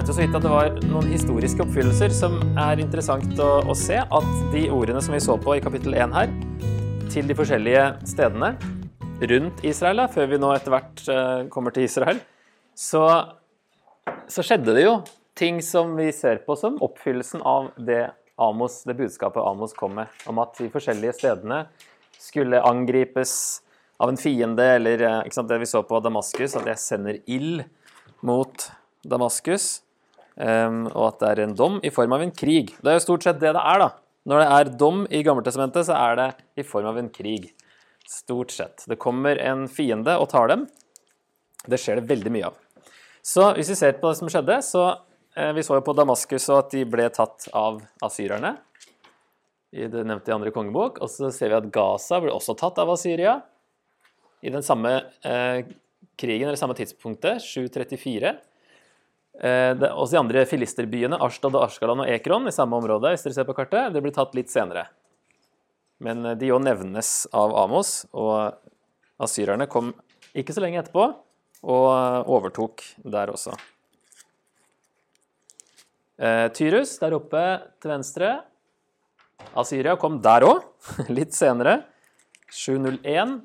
Nevnte så vidt at det var noen historiske oppfyllelser som er interessant å, å se. At de ordene som vi så på i kapittel 1 her, til de forskjellige stedene rundt Israel, før vi nå etter hvert eh, kommer til Israel, så, så skjedde det jo ting som vi ser på som oppfyllelsen av det, Amos, det budskapet Amos kom med, om at de forskjellige stedene skulle angripes av en fiende, eller eh, sant, det vi så på Damaskus, at jeg sender ild mot Damaskus, og at det er en dom i form av en krig. Det er jo stort sett det det er, da. Når det er dom i Gammeltestamentet, så er det i form av en krig. Stort sett. Det kommer en fiende og tar dem. Det skjer det veldig mye av. Så hvis vi ser på det som skjedde, så eh, Vi så jo på Damaskus og at de ble tatt av asyrerne. I det nevnte i andre kongebok. Og så ser vi at Gaza ble også tatt av Asyria. I den samme eh, krigen, eller samme tidspunktet, 734. Eh, det, også de andre filisterbyene, Ashtad, og Ashkalan og Ekron, i samme område, hvis dere ser på kartet, det blir tatt litt senere. Men eh, de òg nevnes av Amos, og asyrerne kom ikke så lenge etterpå og eh, overtok der også. Tyrus der oppe til venstre. Asyria kom der òg, litt senere. 701.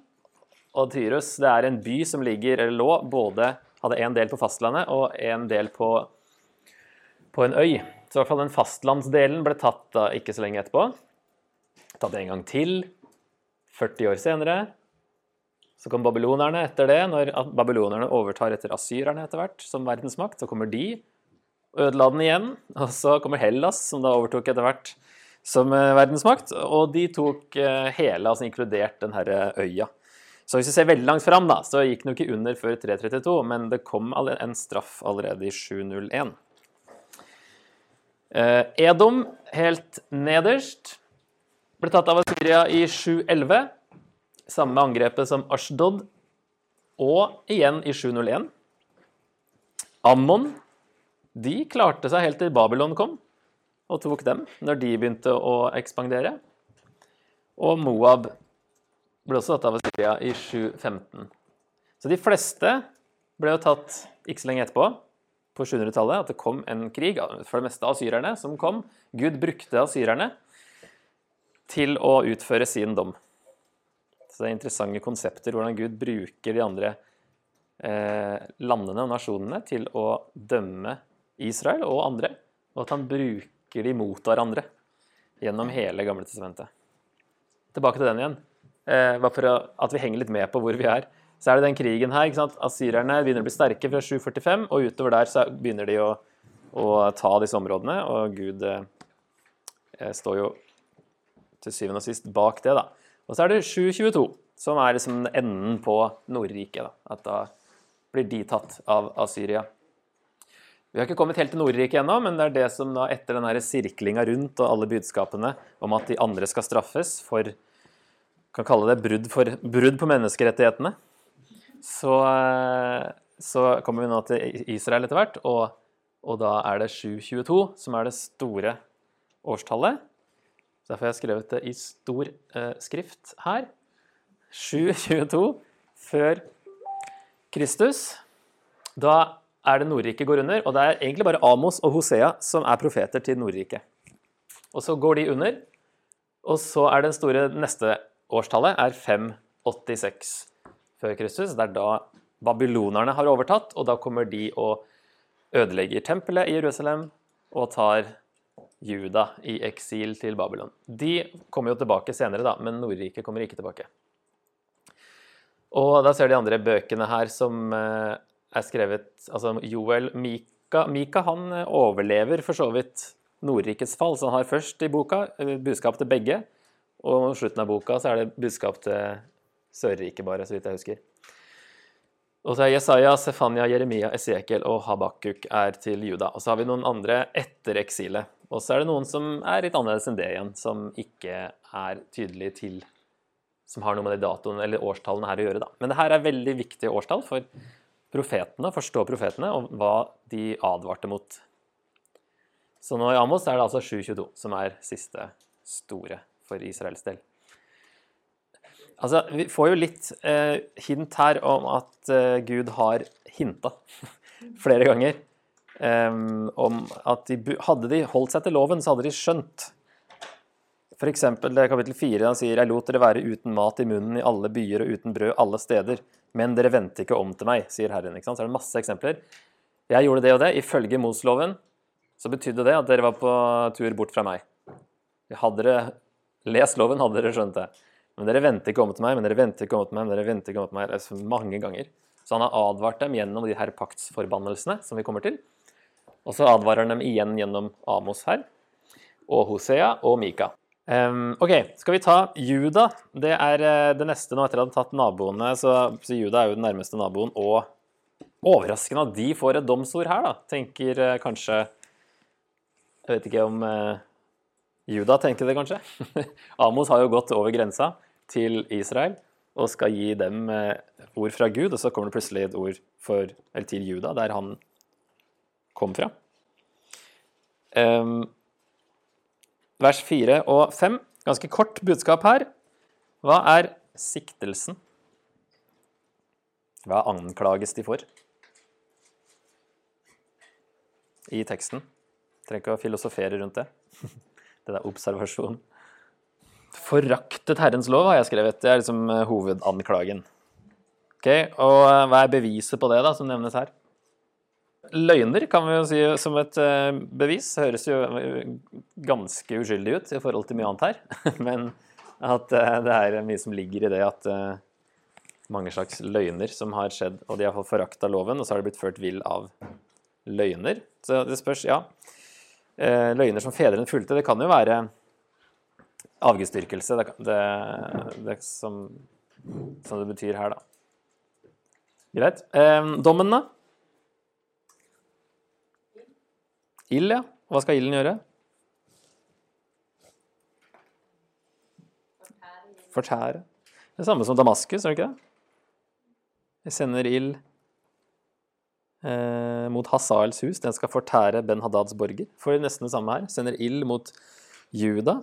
Og Tyrus det er en by som ligger, eller lå både hadde en del på fastlandet og en del på, på en øy. Så i hvert fall den fastlandsdelen ble tatt da ikke så lenge etterpå. Tatt en gang til, 40 år senere. Så kom babylonerne etter det. Når babylonerne overtar etter asyrerne etter hvert som verdensmakt, så kommer de, ødela den igjen. Og så kommer Hellas, som da overtok etter hvert som eh, verdensmakt. Og de tok eh, hele, altså inkludert den herre øya. Så hvis vi ser veldig langt fram, da, så gikk den jo ikke under før 3.32, men det kom en straff allerede i 7.01. Eh, Edom, helt nederst, ble tatt av Assyria i 7.11. Samme angrepet som Ashdod, og igjen i 7.01. Ammon, de klarte seg helt til Babylon kom, og tok dem når de begynte å ekspandere. Og Moab ble også tatt av Assyria i 715. Så de fleste ble jo tatt ikke så lenge etterpå, på 700-tallet, at det kom en krig, for det meste av asyrerne som kom. Gud brukte asyrerne til å utføre sin dom. Så det er interessante konsepter hvordan Gud bruker de andre eh, landene og nasjonene til å dømme Israel og andre, og at han bruker de mot hverandre gjennom hele Gamle testamentet. Tilbake til den igjen eh, bare for at vi henger litt med på hvor vi er. Så er det den krigen her. ikke sant? Asyrerne begynner å bli sterke fra 745, og utover der så begynner de å, å ta disse områdene. Og Gud eh, står jo til syvende og sist bak det, da. Og så er det 722, som er liksom enden på Nordriket. At da blir de tatt av Asyria. Vi har ikke kommet helt til Nordriket ennå, men det er det som da etter den sirklinga rundt og alle budskapene om at de andre skal straffes for kan kalle det brudd, for, brudd på menneskerettighetene. Så, eh, så, kommer vi nå til Israel etter hvert, og, og, da er det 722 som er det store årstallet. Derfor har jeg skrevet det i stor eh, skrift her. 722 før Kristus. Da er det Nordriket går under, og det er egentlig bare Amos og Hosea som er profeter til Nordriket. Og så går de under, og så er den store neste årstallet er 586 før Kristus. Det er da babylonerne har overtatt, og da kommer de og ødelegger tempelet i Jerusalem og tar Juda i eksil til Babylon. De kommer jo tilbake senere, da, men Nordriket kommer ikke tilbake. Og da ser de andre bøkene her som eh, er skrevet Altså Joel Mika, Mika han eh, overlever for så vidt Nordrikets fall, så han har først i boka eh, budskap til begge. Og på slutten av boka så er det budskap til Sørriket, bare, så vidt jeg husker. Og så er Jesaja, Sefania, Jeremia, Esekiel og Habakuk er til Juda. Og så har vi noen andre etter eksilet. Og så er det noen som er litt annerledes enn det igjen, som ikke er tydelig til Som har noe med de datoene eller årstallene her å gjøre, da. Men det her er veldig viktige årstall for profetene, forstå profetene og hva de advarte mot. Så nå i Amos er det altså 722 som er siste store for Israels del. Altså, Vi får jo litt eh, hint her om at eh, Gud har hinta flere ganger eh, om at de, hadde de holdt seg til loven, så hadde de skjønt. Er kapittel 4, han sier Jeg lot dere være uten mat i munnen i alle byer og uten brød alle steder, men dere vendte ikke om til meg, sier Herren. Så er det masse eksempler. Jeg gjorde det og det. Ifølge Mosloven så betydde det at dere var på tur bort fra meg. Hadde dere lest loven, hadde dere skjønt det. Men dere venter ikke om til meg, men dere venter ikke om til meg, men dere venter ikke om til meg. Det er så mange ganger. Så han har advart dem gjennom de her paktsforbannelsene som vi kommer til. Og så advarer han dem igjen gjennom Amos her, og Hosea og Mika. Um, ok, skal vi ta Juda? Det er eh, det neste nå etter at han har tatt naboene. Så, så Juda er jo den nærmeste naboen, og overraskende at de får et domsord her, da. Tenker eh, kanskje Jeg vet ikke om eh, Juda tenker det, kanskje. Amos har jo gått over grensa til Israel og skal gi dem eh, ord fra Gud, og så kommer det plutselig et ord for, til Juda, der han kom fra. Vers 4 og 5. Ganske kort budskap her. Hva er siktelsen? Hva anklages de for? I teksten. Trenger ikke å filosofere rundt det. Det er observasjon. Foraktet Herrens lov, har jeg skrevet. Det er liksom eh, hovedanklagen. Ok, Og eh, hva er beviset på det, da, som nevnes her? Løgner kan vi jo si som et eh, bevis. Høres jo ganske uskyldig ut i forhold til mye annet her. Men at det er mye som ligger i det at mange slags løgner som har skjedd, og de har fått forakta loven, og så har det blitt ført vill av løgner. Så det spørs, ja. Eh, Løgner som fedrene fulgte, det kan jo være avgudsdyrkelse, det, det, det som, som det betyr her, da. Greit. Eh, dommen, da? Ild, ja. Hva skal ilden gjøre? Fortære. Det samme som Damaskus, er det ikke det? Jeg sender ild eh, mot Hasaels hus. Den skal fortære Ben Hadads borger. For nesten det samme her. Sender ild mot Juda.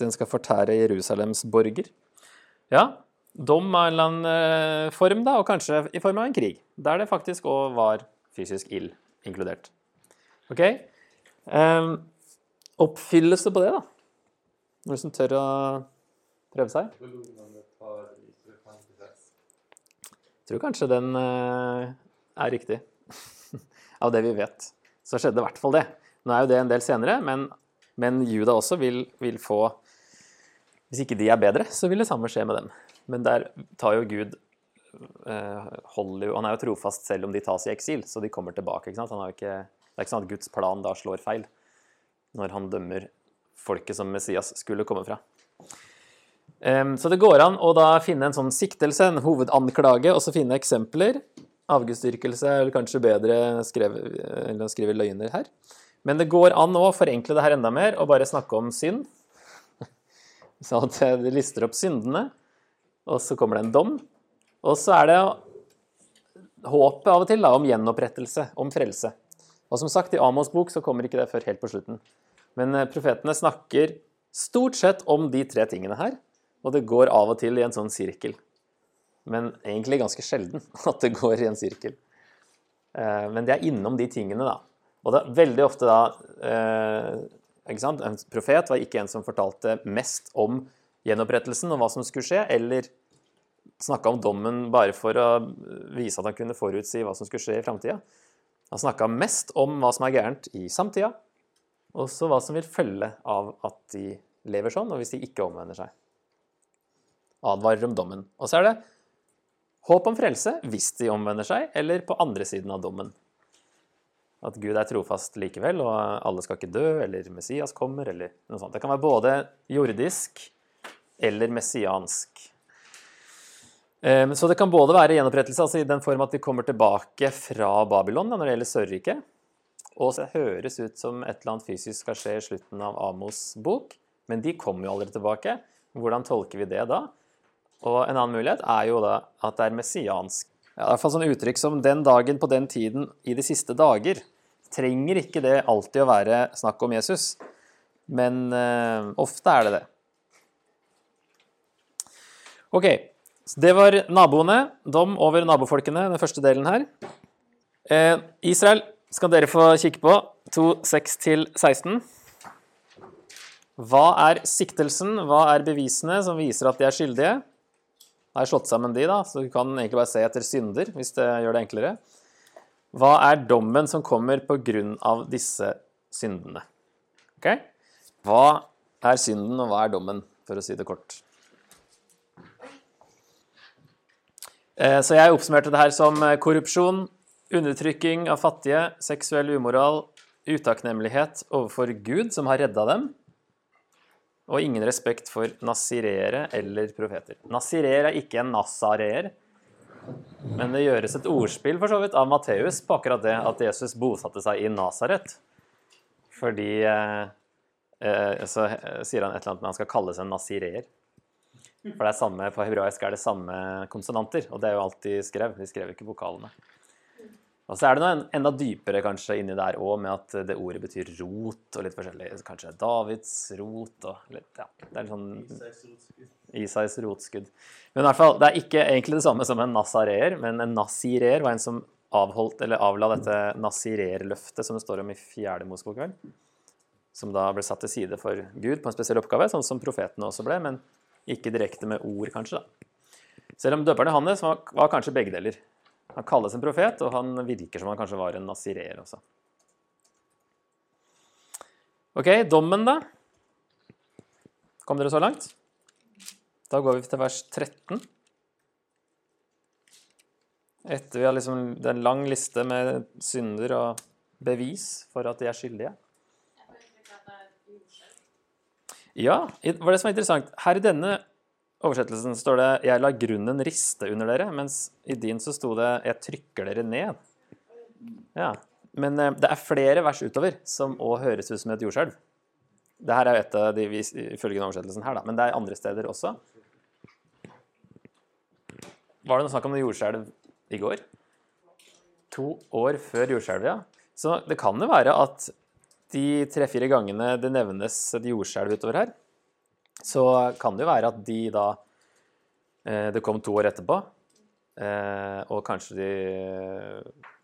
Den skal fortære Jerusalems borger. Ja, dom av en eller annen eh, form, da, og kanskje i form av en krig. Der det faktisk òg var fysisk ild inkludert. OK? Ehm, oppfyllelse på det, da? Noen som tør å prøve seg? Tror kanskje den eh, er riktig. Av det vi vet. Så skjedde i hvert fall det. Nå er jo det en del senere, men, men Juda også vil, vil få Hvis ikke de er bedre, så vil det samme skje med dem. Men der tar jo Gud eh, holder jo, Han er jo trofast selv om de tas i eksil, så de kommer tilbake. ikke sant? Ikke, det er ikke sånn at Guds plan da slår feil når han dømmer folket som Messias skulle komme fra. Så det går an å da finne en sånn siktelse, en hovedanklage, og så finne eksempler. Avgudsdyrkelse er vel kanskje bedre skrevet, enn å skrive løgner her. Men det går an å forenkle det her enda mer og bare snakke om synd. Så at det lister opp syndene, og så kommer det en dom. Og så er det håpet av og til da, om gjenopprettelse, om frelse. Og som sagt, i Amos bok så kommer ikke det før helt på slutten. Men eh, profetene snakker stort sett om de tre tingene her, og det går av og til i en sånn sirkel. Men egentlig ganske sjelden at det går i en sirkel. Eh, Men det er innom de tingene, da. Og det er veldig ofte da eh, ikke sant? En profet var ikke en som fortalte mest om gjenopprettelsen og hva som skulle skje, eller snakka om dommen bare for å vise at han kunne forutsi hva som skulle skje i framtida. Han snakka mest om hva som er gærent i samtida, og så hva som vil følge av at de lever sånn, og hvis de ikke omvender seg. Advarer om dommen. Og så er det håp om frelse hvis de omvender seg, eller på andre siden av dommen. At Gud er trofast likevel, og alle skal ikke dø, eller Messias kommer, eller noe sånt. Det kan være både jordisk eller messiansk. Ehm, Så det kan både være gjenopprettelse, altså i den form at de kommer tilbake fra Babylon når det gjelder Sørriket, og så høres ut som et eller annet fysisk skal skje i slutten av Amos bok, men de kommer jo aldri tilbake. Hvordan tolker vi det da? Og en annen mulighet er jo da at det er messiansk. Ja, i hvert fall sånn uttrykk som 'den dagen på den tiden i de siste dager'. Trenger ikke det alltid å være snakk om Jesus, men uh, ofte er det det. Ok, så det var naboene. Dom over nabofolkene, den første delen her. Eh, Israel skal dere få kikke på. 2.6-16. Hva er siktelsen? Hva er bevisene som viser at de er skyldige? Jeg har slått sammen de, da, så du kan egentlig bare se etter synder, hvis det gjør det enklere. Hva er dommen som kommer på grunn av disse syndene? Ok? Hva er synden, og hva er dommen, for å si det kort? Eh, Så jeg oppsummerte det her som eh, korrupsjon, undertrykking av fattige, seksuell umoral, utakknemlighet overfor Gud, som har redda dem, og ingen respekt for nasireere eller profeter. Nasireer er ikke en nasareer, men det gjøres et ordspill for så vidt av Matteus på akkurat det at Jesus bosatte seg i Nasaret. Fordi eh, eh, Så eh, sier han et eller annet med han skal kalles en nasireer. For det er samme, på hebraisk er det samme konsonanter, og det er jo alt de skrev. De skrev ikke vokalene. Og så er det noe enda dypere kanskje inni der òg, med at det ordet betyr rot og litt forskjellig. Kanskje Davids rot og litt Ja, det er litt sånn Isais rotskudd. Men i hvert fall, det er ikke egentlig det samme som en nasareer, men en nasireer var en som avholdt, eller avla dette nasirerløftet som det står om i fjerde Mosebok, vel? Som da ble satt til side for Gud på en spesiell oppgave, sånn som profetene også ble, men ikke direkte med ord, kanskje. da. Selv om døperen Johannes var, var kanskje begge deler. Han kalles en profet, og han virker som han kanskje var en nazireer også. Ok, dommen, da. Kom dere så langt? Da går vi til vers 13. Etter vi har liksom Det er en lang liste med synder og bevis for at de er skyldige. Ja, det var det som var interessant. Her i denne oversettelsen står det 'Jeg lar grunnen riste under dere', mens i din så sto det 'Jeg trykker dere ned'. Ja, Men eh, det er flere vers utover som òg høres ut som et jordskjelv. Det her er jo et av de ifølge oversettelsen her, da. Men det er andre steder også. Var det noe snakk om jordskjelv i går? To år før jordskjelvet, ja. Så det kan jo være at de tre-fire gangene det nevnes et jordskjelv utover her, så kan det jo være at de da eh, Det kom to år etterpå, eh, og kanskje de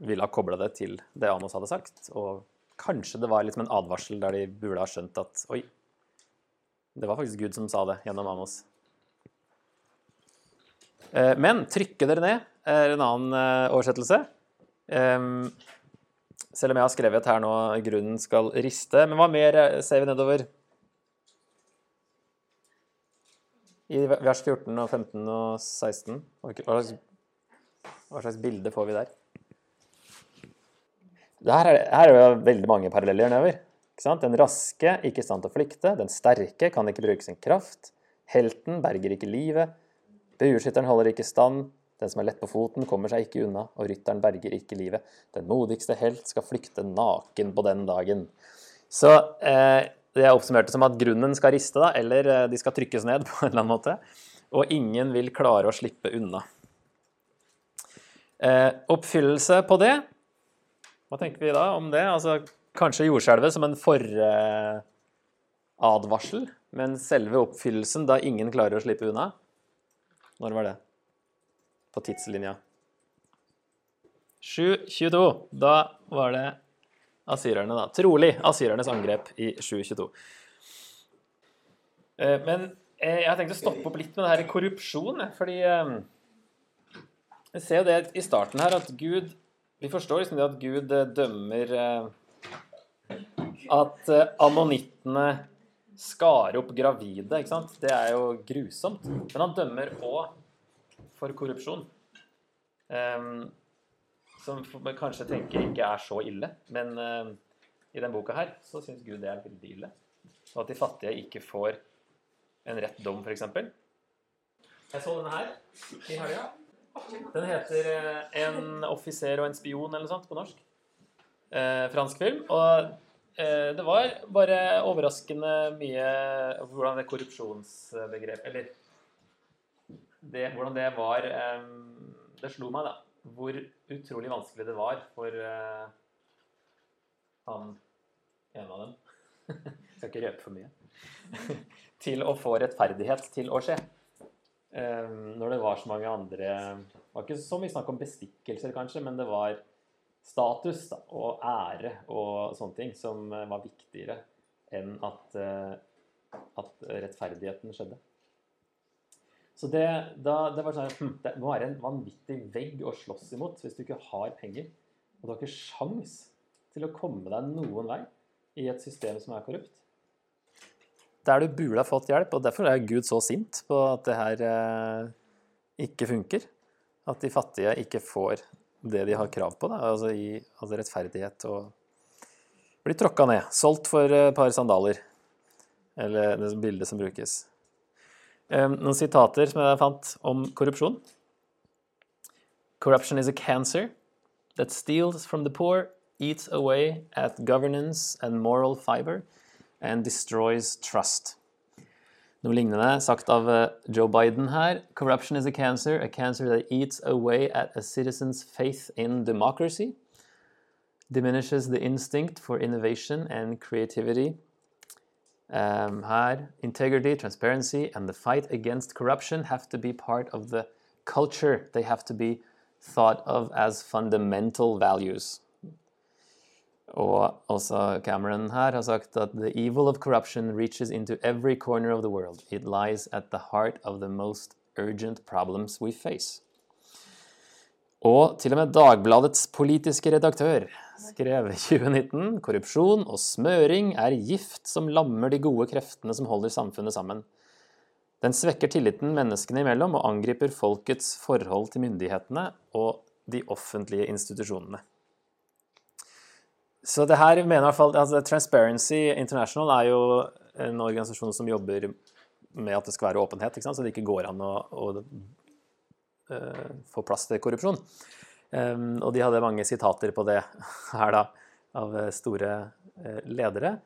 ville ha kobla det til det Amos hadde sagt. Og kanskje det var liksom en advarsel der de burde ha skjønt at oi, det var faktisk Gud som sa det gjennom Amos. Eh, Men 'trykke dere ned' er en annen oversettelse. Selv om jeg har skrevet her nå 'grunnen skal riste'. Men hva mer ser vi nedover? I vers 14 og 15 og 16? Hva slags, hva slags bilde får vi der? Her er, her er jo veldig mange paralleller nedover. Den raske, ikke i stand til å flykte. Den sterke kan ikke bruke sin kraft. Helten berger ikke livet. Bueskytteren holder ikke stand. Den som er lett på foten, kommer seg ikke unna, og rytteren berger ikke livet. Den modigste helt skal flykte naken på den dagen. Så eh, det jeg oppsummerte som at grunnen skal riste, da, eller eh, de skal trykkes ned på en eller annen måte. Og ingen vil klare å slippe unna. Eh, oppfyllelse på det Hva tenker vi da om det? Altså kanskje jordskjelvet som en foradvarsel, men selve oppfyllelsen da ingen klarer å slippe unna? Når var det? På tidslinja. 7.22. Da var det asyrerne, da. Trolig asyrernes angrep i 7.22. Eh, Men eh, jeg har tenkt å stoppe opp litt med det her korrupsjon, fordi Vi ser jo det i starten her at Gud Vi forstår liksom det at Gud eh, dømmer eh, At eh, ammonittene skar opp gravide, ikke sant? Det er jo grusomt. Men han dømmer òg for korrupsjon. Som man kanskje tenker ikke er så ille. Men uh, i denne boka her så syns Gud det er veldig ille. Og at de fattige ikke får en rett dom, f.eks. Jeg så denne her i helga. Den heter eh, 'En offiser og en spion' eller noe sånt på norsk. Eh, fransk film. Og eh, det var bare overraskende mye hvordan det korrupsjonsbegrepet Eller det, hvordan det var eh, Det slo meg, da hvor utrolig vanskelig det var for uh, han en av dem Skal ikke røpe for mye. til å få rettferdighet til å skje. Um, når det var så mange andre Det var ikke så mye snakk om bestikkelser, kanskje, men det var status da, og ære og sånne ting som eh, var viktigere enn at, uh, at rettferdigheten skjedde. Så det, da, det var sånn hm, Det må være en vanvittig vegg å slåss imot hvis du ikke har penger. Og du har ikke sjans til å komme deg noen vei i et system som er korrupt. Der du burde ha fått hjelp, og derfor er Gud så sint på at det her eh, ikke funker. At de fattige ikke får det de har krav på, da, altså, i, altså rettferdighet og blir tråkka ned. Solgt for et par sandaler. Eller det bildet som brukes. Um, noen sitater som jeg fant om korrupsjon. Corruption is a cancer that steals from the poor, eats away at governance and moral fiber, and destroys trust. Noe lignende sagt av eh, Joe Biden her. Corruption is a cancer, a cancer that eats away at a citizen's faith in democracy, diminishes the instinct for innovation and creativity. Um, integrity, transparency, and the fight against corruption have to be part of the culture. They have to be thought of as fundamental values. Og også Cameron her har sagt at the evil of corruption reaches into every corner of the world. It lies at the heart of the most urgent problems we face. Og til og med Dagbladets politiske redaktør skrev 2019 korrupsjon og smøring er gift som lammer de gode kreftene som holder samfunnet sammen. Den svekker tilliten menneskene imellom og angriper folkets forhold til myndighetene og de offentlige institusjonene. Så det her mener i hvert fall, altså Transparency International er jo en organisasjon som jobber med at det skal være åpenhet, så det ikke går an å, å uh, få plass til korrupsjon. Um, og de hadde mange sitater på det her, da, av store uh, ledere.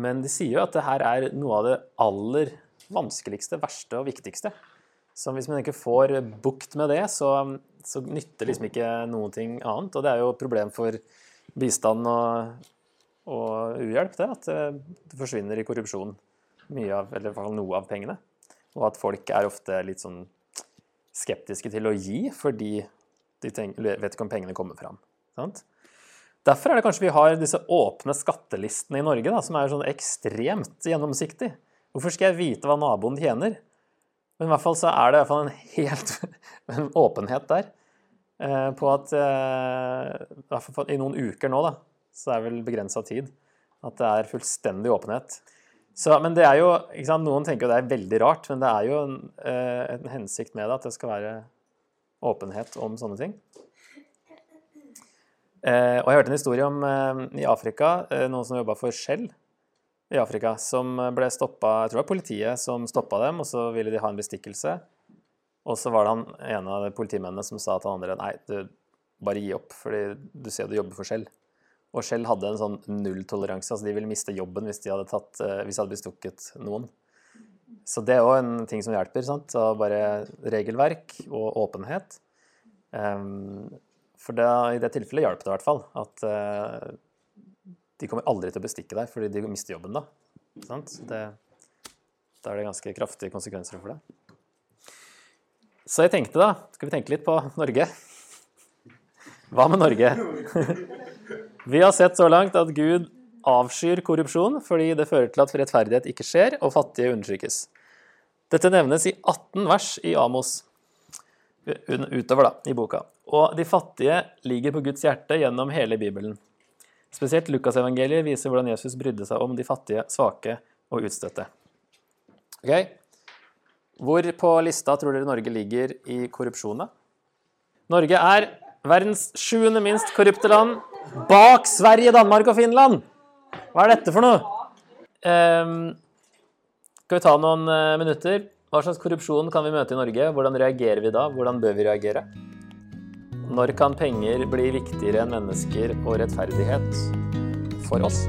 Men de sier jo at det her er noe av det aller vanskeligste, verste og viktigste. Så hvis man ikke får bukt med det, så, så nytter liksom ikke noen ting annet. Og det er jo et problem for bistand og, og uhjelp, det. At det forsvinner i korrupsjon mye av, eller i hvert fall noe av pengene. Og at folk er ofte litt sånn skeptiske til å gi fordi de vet ikke om pengene kommer fram. Sant? Derfor er det kanskje vi har disse åpne skattelistene i Norge, da, som er sånn ekstremt gjennomsiktig. Hvorfor skal jeg vite hva naboen tjener? Men i hvert fall så er det i hvert fall en helt en åpenhet der. Eh, på at eh, i noen uker nå, da, så er det vel begrensa tid, at det er fullstendig åpenhet. Så, men det er jo, Noen tenker jo det er veldig rart, men det er jo en, eh, en, hensikt med det at det skal være åpenhet om sånne ting. og Jeg hørte en historie om i Afrika, noen som jobba for Shell i Afrika, som ble stoppa Jeg tror det var politiet som stoppa dem, og så ville de ha en bestikkelse. Og så var det han ene av politimennene som sa til han andre nei, du, bare gi opp, fordi du ser du jobber for Shell. Og Shell hadde en sånn nulltoleranse, altså de ville miste jobben hvis de hadde, tatt, uh, hvis de hadde bestukket noen. Så det er òg en ting som hjelper. sant? Så bare regelverk og åpenhet. Um, for det, i det tilfellet hjalp det i hvert fall. At uh, de kommer aldri til å bestikke deg fordi de mister jobben da. Sant? Det, da er det ganske kraftige konsekvenser for det. Så jeg tenkte da, skal vi tenke litt på Norge? Hva med Norge? Vi har sett så langt at Gud avskyr korrupsjon fordi det fører til at rettferdighet ikke skjer og fattige undertrykkes. Dette nevnes i 18 vers i Amos utover da, i boka. Og de fattige ligger på Guds hjerte gjennom hele Bibelen. Spesielt Lukasevangeliet viser hvordan Jesus brydde seg om de fattige, svake og utstøtte. Okay? Hvor på lista tror dere Norge ligger i korrupsjon, da? Norge er verdens sjuende minst korrupte land, bak Sverige, Danmark og Finland. Hva er dette for noe? Um, skal vi ta noen uh, minutter? Hva slags korrupsjon kan vi møte i Norge? Hvordan reagerer vi da? Hvordan bør vi reagere? Når kan penger bli viktigere enn mennesker og rettferdighet for oss?